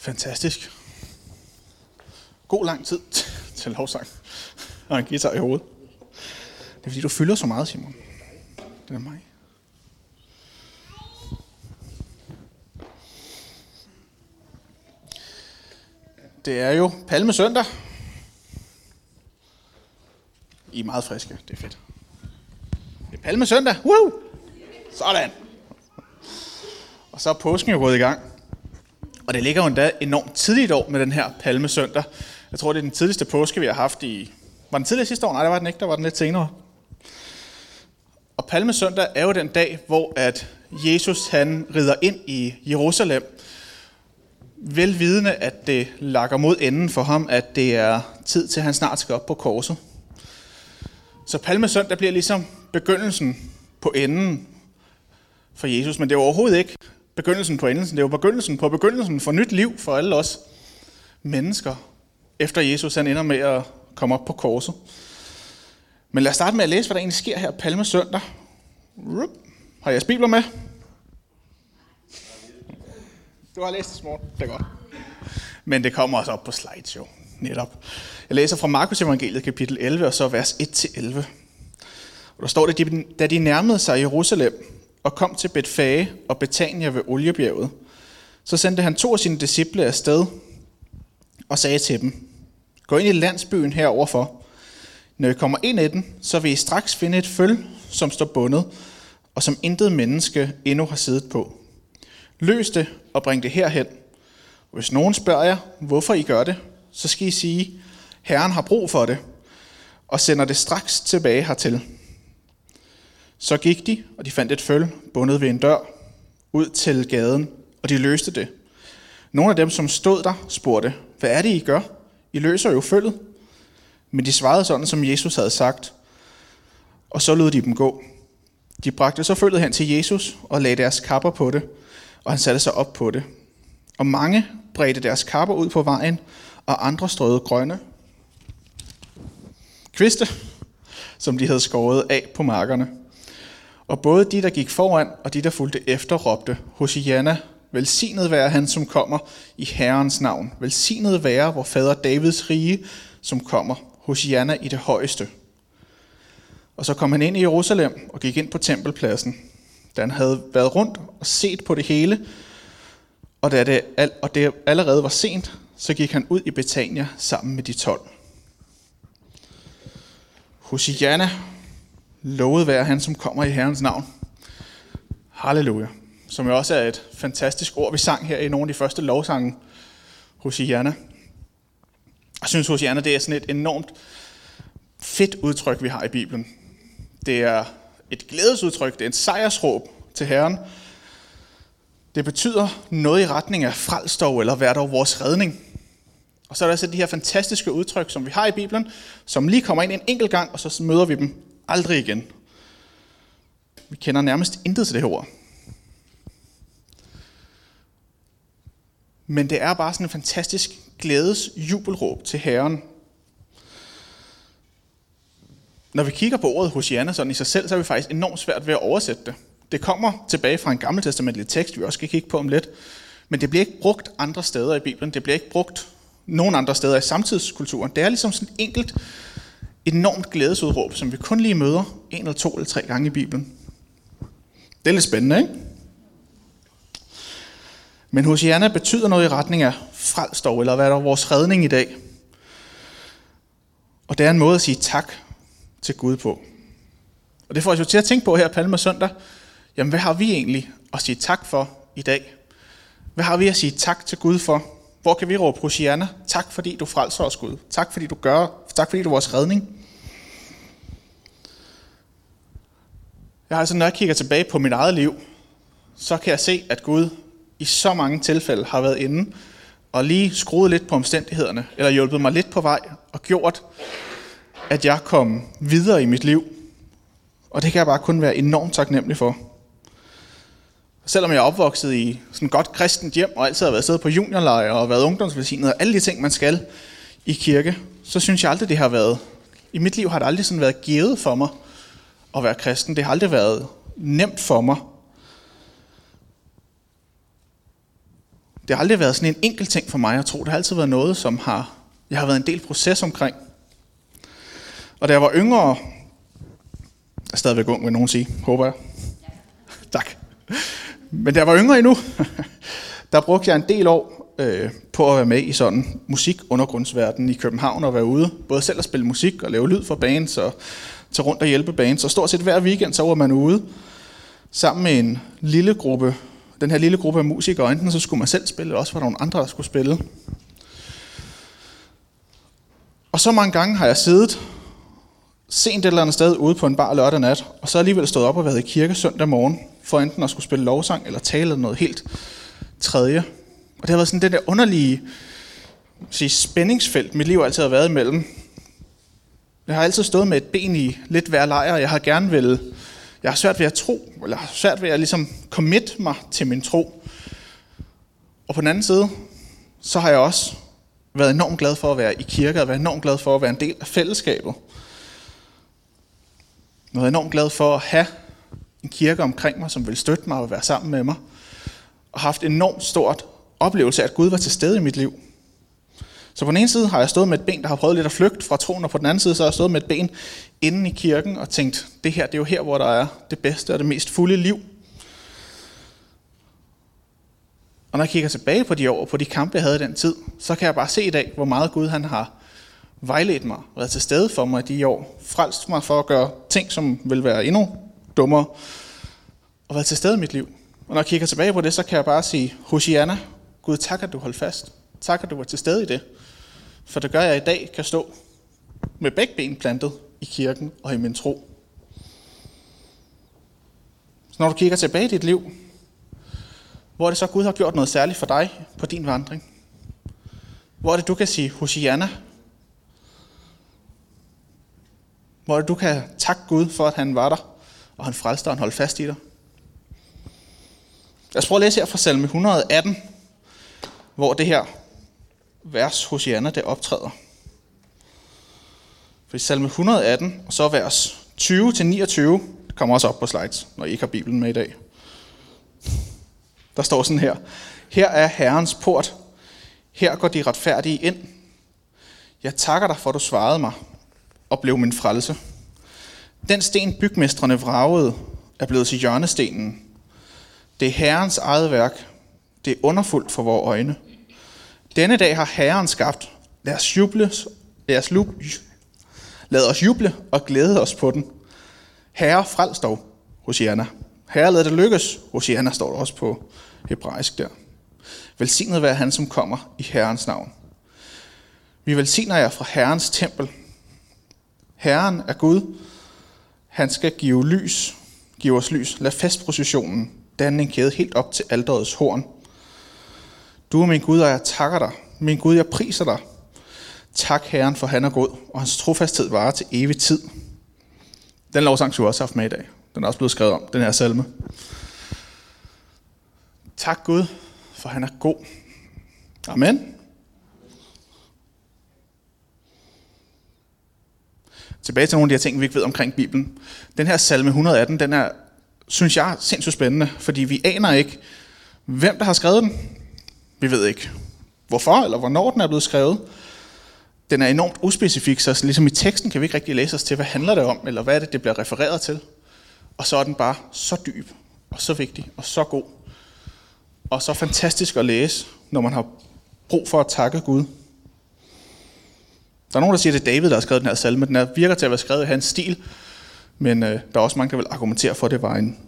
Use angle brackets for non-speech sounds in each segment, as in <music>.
Fantastisk. God lang tid <laughs> til lovsang. Og en guitar i hovedet. Det er fordi, du fylder så meget, Simon. Det er mig. Det er jo Palmesøndag. I er meget friske. Det er fedt. Det er Palmesøndag. Woo! Sådan. Og så er påsken jo gået i gang. Og det ligger jo endda enormt tidligt år med den her palmesøndag. Jeg tror, det er den tidligste påske, vi har haft i... Var den tidligere sidste år? Nej, det var den ikke. Der var den lidt senere. Og palmesøndag er jo den dag, hvor at Jesus han rider ind i Jerusalem. Velvidende, at det lakker mod enden for ham, at det er tid til, at han snart skal op på korset. Så palmesøndag bliver ligesom begyndelsen på enden for Jesus, men det er overhovedet ikke begyndelsen på endelsen. Det er jo begyndelsen på begyndelsen for nyt liv for alle os mennesker, efter Jesus han ender med at komme op på korset. Men lad os starte med at læse, hvad der egentlig sker her palme søndag. Har jeg bibler med? Du har læst det, små. Det er godt. Men det kommer også op på slideshow, netop. Jeg læser fra Markus evangeliet kapitel 11, og så vers 1-11. Og der står det, da de nærmede sig Jerusalem, og kom til Betfage og Betania ved Oliebjerget. Så sendte han to af sine disciple afsted og sagde til dem, Gå ind i landsbyen heroverfor. Når I kommer ind i den, så vil I straks finde et føl, som står bundet, og som intet menneske endnu har siddet på. Løs det og bring det herhen. Hvis nogen spørger jer, hvorfor I gør det, så skal I sige, Herren har brug for det, og sender det straks tilbage hertil. Så gik de, og de fandt et føl bundet ved en dør ud til gaden, og de løste det. Nogle af dem, som stod der, spurgte, hvad er det, I gør? I løser jo følget. Men de svarede sådan, som Jesus havde sagt, og så lod de dem gå. De bragte så følget hen til Jesus og lagde deres kapper på det, og han satte sig op på det. Og mange bredte deres kapper ud på vejen, og andre strøede grønne kviste, som de havde skåret af på markerne. Og både de, der gik foran, og de, der fulgte efter, råbte, Hosianna, velsignet være han, som kommer i Herrens navn. Velsignet være vor fader Davids rige, som kommer. Hosianna i det højeste. Og så kom han ind i Jerusalem og gik ind på tempelpladsen. Da han havde været rundt og set på det hele, og da det, og det allerede var sent, så gik han ud i Betania sammen med de tolv. Hosianna, Lovet være han, som kommer i Herrens navn. Halleluja. Som jo også er et fantastisk ord, vi sang her i nogle af de første lovsange hos Jana. Jeg synes hos det er sådan et enormt fedt udtryk, vi har i Bibelen. Det er et glædesudtryk, det er et sejrsråb til Herren. Det betyder noget i retning af frelstov eller vær dog vores redning. Og så er der altså de her fantastiske udtryk, som vi har i Bibelen, som lige kommer ind en enkelt gang, og så møder vi dem Aldrig igen. Vi kender nærmest intet til det her ord. Men det er bare sådan en fantastisk glædes jubelråb til Herren. Når vi kigger på ordet Hosianna sådan i sig selv, så er vi faktisk enormt svært ved at oversætte det. Det kommer tilbage fra en gammeltestamentlig tekst, vi også skal kigge på om lidt. Men det bliver ikke brugt andre steder i Bibelen. Det bliver ikke brugt nogen andre steder i samtidskulturen. Det er ligesom sådan enkelt enormt glædesudråb, som vi kun lige møder en eller to eller tre gange i Bibelen. Det er lidt spændende, ikke? Men Hosianna betyder noget i retning af frelst dog, eller hvad er der vores redning i dag? Og det er en måde at sige tak til Gud på. Og det får os jo til at tænke på her Palme Søndag. Jamen, hvad har vi egentlig at sige tak for i dag? Hvad har vi at sige tak til Gud for? Hvor kan vi råbe Hosianna? Tak fordi du frelser os, Gud. Tak fordi du gør. Tak fordi du er vores redning. Jeg har altså, når jeg kigger tilbage på mit eget liv, så kan jeg se, at Gud i så mange tilfælde har været inde og lige skruet lidt på omstændighederne, eller hjulpet mig lidt på vej og gjort, at jeg kom videre i mit liv. Og det kan jeg bare kun være enormt taknemmelig for. Selvom jeg er opvokset i sådan et godt kristent hjem, og altid har været siddet på juniorlejre og været ungdomsvelsignet, og alle de ting, man skal i kirke, så synes jeg aldrig, det har været, i mit liv har det aldrig sådan været givet for mig at være kristen. Det har aldrig været nemt for mig. Det har aldrig været sådan en enkelt ting for mig at tro. Det har altid været noget, som har, jeg har været en del proces omkring. Og da jeg var yngre, jeg er stadigvæk ung, vil nogen sige, håber jeg. <laughs> Tak. Men da jeg var yngre endnu, <laughs> der brugte jeg en del år øh, på at være med i sådan musikundergrundsverden i København og være ude. Både selv at spille musik og lave lyd for bands og tage rundt og hjælpe bands. Så stort set hver weekend, så var man ude sammen med en lille gruppe, den her lille gruppe af musikere. Enten så skulle man selv spille, eller også var der nogle andre, der skulle spille. Og så mange gange har jeg siddet sent et eller andet sted ude på en bar lørdag nat, og så alligevel stået op og været i kirke søndag morgen, for enten at skulle spille lovsang eller tale eller noget helt tredje. Og det har været sådan det der underlige sige, spændingsfelt, mit liv altid har været imellem. Jeg har altid stået med et ben i lidt hver lejr, jeg har gerne vil, jeg har svært ved at tro, eller har svært ved at ligesom commit mig til min tro. Og på den anden side, så har jeg også været enormt glad for at være i kirke, og været enormt glad for at være en del af fællesskabet. Jeg er enormt glad for at have en kirke omkring mig, som vil støtte mig og være sammen med mig. Og haft enormt stort oplevelse af, at Gud var til stede i mit liv. Så på den ene side har jeg stået med et ben, der har prøvet lidt at flygte fra troen, og på den anden side så har jeg stået med et ben inde i kirken og tænkt, det her det er jo her, hvor der er det bedste og det mest fulde liv. Og når jeg kigger tilbage på de år, på de kampe, jeg havde i den tid, så kan jeg bare se i dag, hvor meget Gud han har vejledt mig, været til stede for mig i de år, frelst mig for at gøre ting, som vil være endnu dummere, og været til stede i mit liv. Og når jeg kigger tilbage på det, så kan jeg bare sige, Hosianna, Gud tak, at du holdt fast. Tak, at du var til stede i det. For det gør, at jeg i dag kan stå med begge ben plantet i kirken og i min tro. Så når du kigger tilbage i dit liv, hvor er det så, Gud har gjort noget særligt for dig på din vandring? Hvor er det, du kan sige, Hosianna, hvor du kan takke Gud for, at han var der, og han frelste og han holdt fast i dig. Lad os prøve at læse her fra salme 118, hvor det her vers hos Janne, det optræder. For i salme 118, og så vers 20-29, det kommer også op på slides, når I ikke har Bibelen med i dag. Der står sådan her. Her er Herrens port. Her går de retfærdige ind. Jeg takker dig for, at du svarede mig og blev min frelse. Den sten bygmestrene vragede er blevet til hjørnestenen. Det er Herrens eget værk. Det er underfuldt for vores øjne. Denne dag har Herren skabt. Lad os juble, lad os, lup, lad os juble og glæde os på den. Herre, frels dog, Hosianna. Herre, lad det lykkes. Hosianna står der også på hebraisk der. Velsignet være han, som kommer i Herrens navn. Vi velsigner jer fra Herrens tempel. Herren er Gud. Han skal give lys, give os lys. Lad festprocessionen danne en kæde helt op til alderets horn. Du er min Gud, og jeg takker dig. Min Gud, jeg priser dig. Tak Herren, for han er god, og hans trofasthed varer til evig tid. Den lovsang skulle også haft med i dag. Den er også blevet skrevet om, den her salme. Tak Gud, for han er god. Amen. Tilbage til nogle af de her ting, vi ikke ved omkring Bibelen. Den her salme 118, den er, synes jeg, sindssygt spændende, fordi vi aner ikke, hvem der har skrevet den. Vi ved ikke, hvorfor eller hvornår den er blevet skrevet. Den er enormt uspecifik, så ligesom i teksten kan vi ikke rigtig læse os til, hvad handler det om, eller hvad er det, det bliver refereret til. Og så er den bare så dyb, og så vigtig, og så god, og så fantastisk at læse, når man har brug for at takke Gud. Der er nogen, der siger, at det er David, der har skrevet den her salme. Den virker til at være skrevet i hans stil, men øh, der er også mange, der vil argumentere for, at det var en,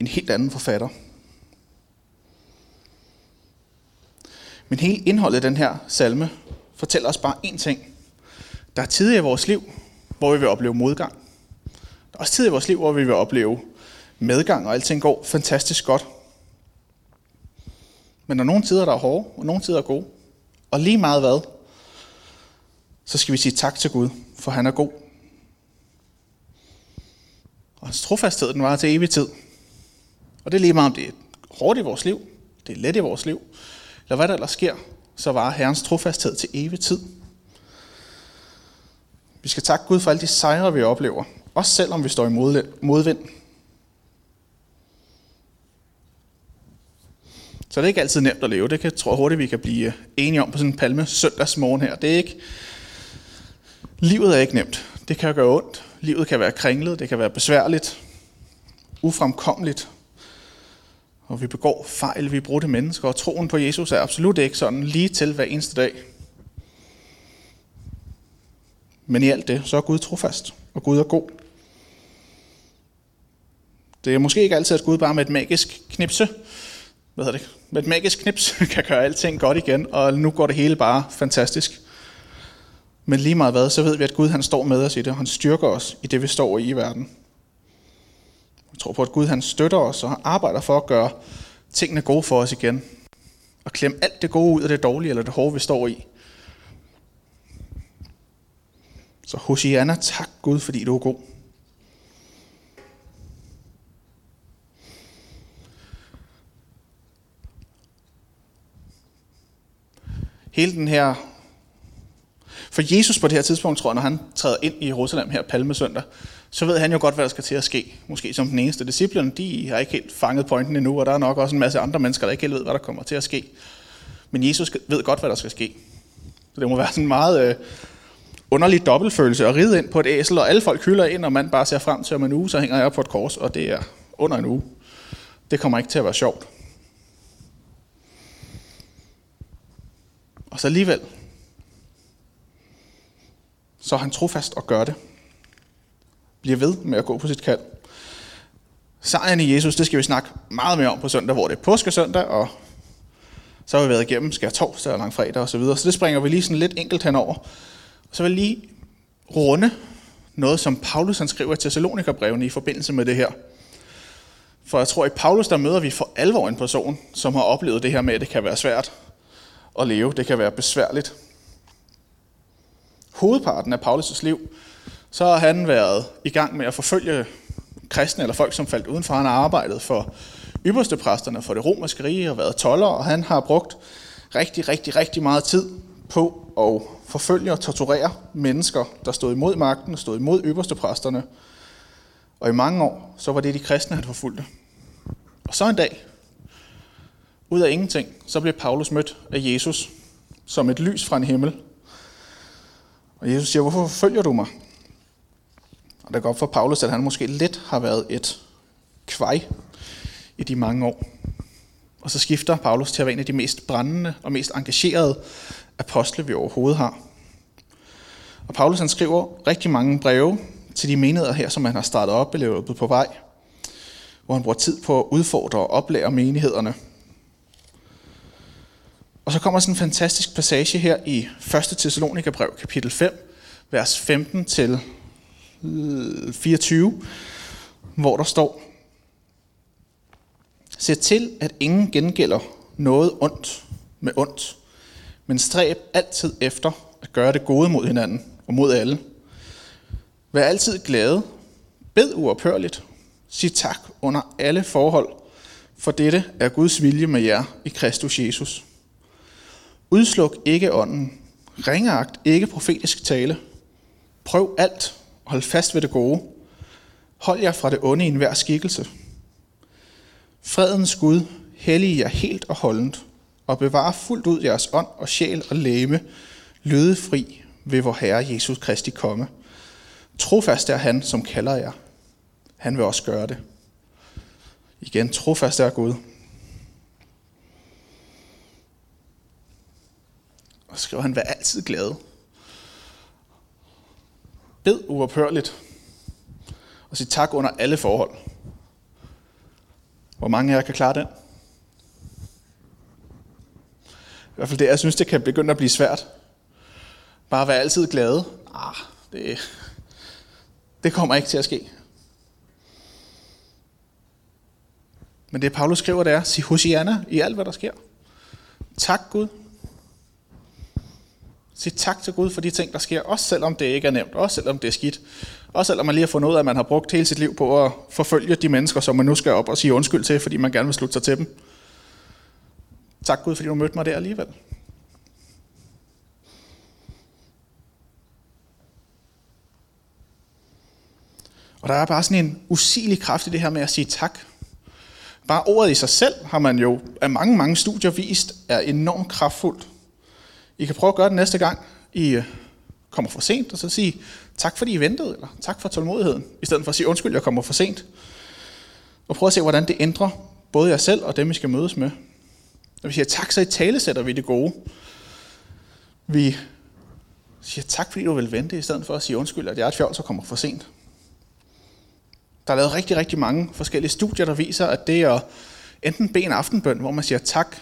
en helt anden forfatter. Men hele indholdet af den her salme fortæller os bare én ting. Der er tider i vores liv, hvor vi vil opleve modgang. Der er også tider i vores liv, hvor vi vil opleve medgang, og alting går fantastisk godt. Men der er nogle tider, der er hårde, og nogle tider er gode. Og lige meget hvad, så skal vi sige tak til Gud, for han er god. Og hans trofasthed, den var til evig tid. Og det er lige meget, om det er hårdt i vores liv, det er let i vores liv, eller hvad der ellers sker, så var Herrens trofasthed til evig tid. Vi skal takke Gud for alle de sejre, vi oplever, også selvom vi står i modvind. Så det er ikke altid nemt at leve. Det kan, tror jeg hurtigt, vi kan blive enige om på sådan en palme søndagsmorgen her. Det er ikke, livet er ikke nemt. Det kan gøre ondt. Livet kan være kringlet. Det kan være besværligt. Ufremkommeligt. Og vi begår fejl, vi er brudte mennesker, og troen på Jesus er absolut ikke sådan lige til hver eneste dag. Men i alt det, så er Gud trofast, og Gud er god. Det er måske ikke altid, at Gud bare med et magisk knipse, hvad hedder det, med et magisk knips <laughs> kan gøre alting godt igen, og nu går det hele bare fantastisk. Men lige meget hvad, så ved vi, at Gud han står med os i det, og han styrker os i det, vi står i i verden. Jeg tror på, at Gud han støtter os og arbejder for at gøre tingene gode for os igen. Og klemme alt det gode ud af det dårlige eller det hårde, vi står i. Så Hosianna, tak Gud, fordi du er god. Hele den her... For Jesus på det her tidspunkt, tror jeg, når han træder ind i Jerusalem her palmesøndag, så ved han jo godt, hvad der skal til at ske. Måske som den eneste. Disciplen, de har ikke helt fanget pointen endnu, og der er nok også en masse andre mennesker, der ikke helt ved, hvad der kommer til at ske. Men Jesus ved godt, hvad der skal ske. Så det må være sådan en meget øh, underlig dobbeltfølelse at ride ind på et æsel, og alle folk hylder ind, og man bare ser frem til om en uge, så hænger jeg op på et kors, og det er under en uge. Det kommer ikke til at være sjovt. Og så alligevel, så er han trofast og gør det bliver ved med at gå på sit kald. Sejren i Jesus, det skal vi snakke meget mere om på søndag, hvor det er påskesøndag, og så har vi været igennem skær torsdag og langfredag osv., så, videre. så det springer vi lige sådan lidt enkelt henover. Så vil jeg lige runde noget, som Paulus han skriver til Thessalonikerbrevene i forbindelse med det her. For jeg tror, at i Paulus der møder vi for alvor en person, som har oplevet det her med, at det kan være svært at leve. Det kan være besværligt. Hovedparten af Paulus' liv, så har han været i gang med at forfølge kristne eller folk, som faldt udenfor. Han har arbejdet for ypperste præsterne for det romerske rige og været toller, og han har brugt rigtig, rigtig, rigtig meget tid på at forfølge og torturere mennesker, der stod imod magten og stod imod ypperste præsterne. Og i mange år, så var det de kristne, han forfulgte. Og så en dag, ud af ingenting, så blev Paulus mødt af Jesus som et lys fra en himmel. Og Jesus siger, hvorfor forfølger du mig? Og det går op for Paulus, at han måske lidt har været et kvej i de mange år. Og så skifter Paulus til at være en af de mest brændende og mest engagerede apostle, vi overhovedet har. Og Paulus han skriver rigtig mange breve til de menigheder her, som han har startet op eller løbet på vej, hvor han bruger tid på at udfordre og oplære menighederne. Og så kommer sådan en fantastisk passage her i 1. Thessalonikerbrev, kapitel 5, vers 15 til Øh, 24, hvor der står, Se til, at ingen gengælder noget ondt med ondt, men stræb altid efter at gøre det gode mod hinanden og mod alle. Vær altid glade, bed uophørligt, sig tak under alle forhold, for dette er Guds vilje med jer i Kristus Jesus. Udsluk ikke ånden, ringeagt ikke profetisk tale, prøv alt Hold fast ved det gode. Hold jer fra det onde i enhver skikkelse. Fredens Gud, hellig jer helt og holdent, og bevar fuldt ud jeres ånd og sjæl og læme, lydefri ved vor Herre Jesus Kristi komme. Trofast er han, som kalder jer. Han vil også gøre det. Igen, trofast er Gud. Og skriver han, vær altid glad. Bed uophørligt. Og sig tak under alle forhold. Hvor mange af jer kan klare den? I hvert fald det, jeg synes, det kan begynde at blive svært. Bare være altid glade. Ah, det, det kommer ikke til at ske. Men det Paulus skriver, det er, sig Hosianna i alt, hvad der sker. Tak Gud, sig tak til Gud for de ting, der sker, også selvom det ikke er nemt, også selvom det er skidt. Også selvom man lige har fundet ud af, at man har brugt hele sit liv på at forfølge de mennesker, som man nu skal op og sige undskyld til, fordi man gerne vil slutte sig til dem. Tak Gud, fordi du mødte mig der alligevel. Og der er bare sådan en usigelig kraft i det her med at sige tak. Bare ordet i sig selv har man jo af mange, mange studier vist er enormt kraftfuldt. I kan prøve at gøre det næste gang, I øh, kommer for sent, og så sige tak fordi I ventede, eller tak for tålmodigheden, i stedet for at sige undskyld, jeg kommer for sent. Og prøv at se, hvordan det ændrer både jer selv og dem, I skal mødes med. Når vi siger tak, så i tale sætter vi det gode. Vi siger tak, fordi du vil vente, i stedet for at sige undskyld, at jeg er et fjol, så kommer for sent. Der er lavet rigtig, rigtig mange forskellige studier, der viser, at det er at enten bede en aftenbøn, hvor man siger tak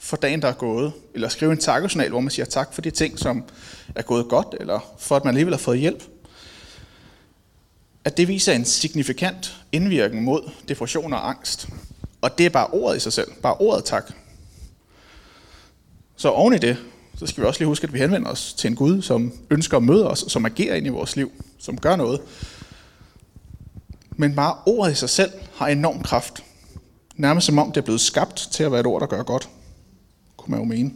for dagen, der er gået, eller skrive en takkejournal, hvor man siger tak for de ting, som er gået godt, eller for at man alligevel har fået hjælp. At det viser en signifikant indvirkning mod depression og angst. Og det er bare ordet i sig selv. Bare ordet tak. Så oven i det, så skal vi også lige huske, at vi henvender os til en Gud, som ønsker at møde os, som agerer ind i vores liv, som gør noget. Men bare ordet i sig selv har enorm kraft. Nærmest som om det er blevet skabt til at være et ord, der gør godt. Kunne man jo mene.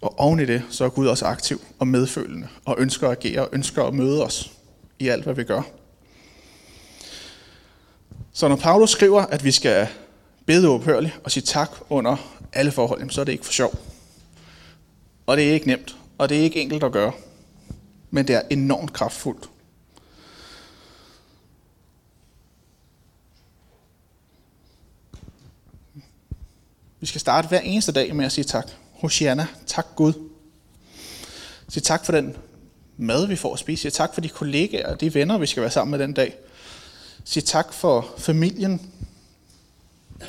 Og oven i det, så er Gud også aktiv og medfølende, og ønsker at agere, og ønsker at møde os i alt, hvad vi gør. Så når Paulus skriver, at vi skal bede ophørligt og sige tak under alle forhold, så er det ikke for sjov. Og det er ikke nemt, og det er ikke enkelt at gøre. Men det er enormt kraftfuldt. Vi skal starte hver eneste dag med at sige tak. Hosianna, tak Gud. Sig tak for den mad, vi får at spise. Sig tak for de kollegaer og de venner, vi skal være sammen med den dag. Sig tak for familien.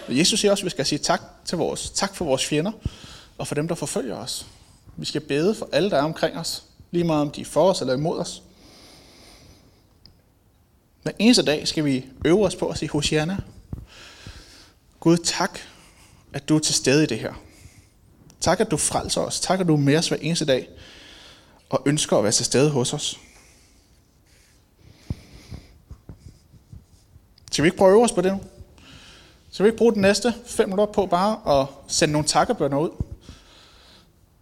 Jesus siger også, at vi skal sige tak, til vores, tak for vores fjender og for dem, der forfølger os. Vi skal bede for alle, der er omkring os, lige meget om de er for os eller imod os. Hver eneste dag skal vi øve os på at sige Hosianna. Gud, tak, at du er til stede i det her. Tak, at du frelser os. Tak, at du er med os hver eneste dag og ønsker at være til stede hos os. Skal vi ikke prøve at øve os på det nu? Skal vi ikke bruge de næste fem minutter på bare at sende nogle takkebønder ud?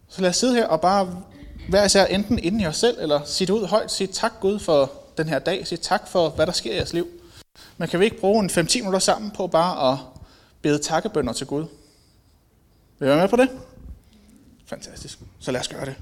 Så lad os sidde her og bare hver især enten inden i os selv, eller sige det ud højt, sige tak Gud for den her dag, sige tak for, hvad der sker i jeres liv. Men kan vi ikke bruge en 5-10 minutter sammen på bare at bede takkebønder til Gud? Vil I være med på det? Fantastisk. Så lad os gøre det.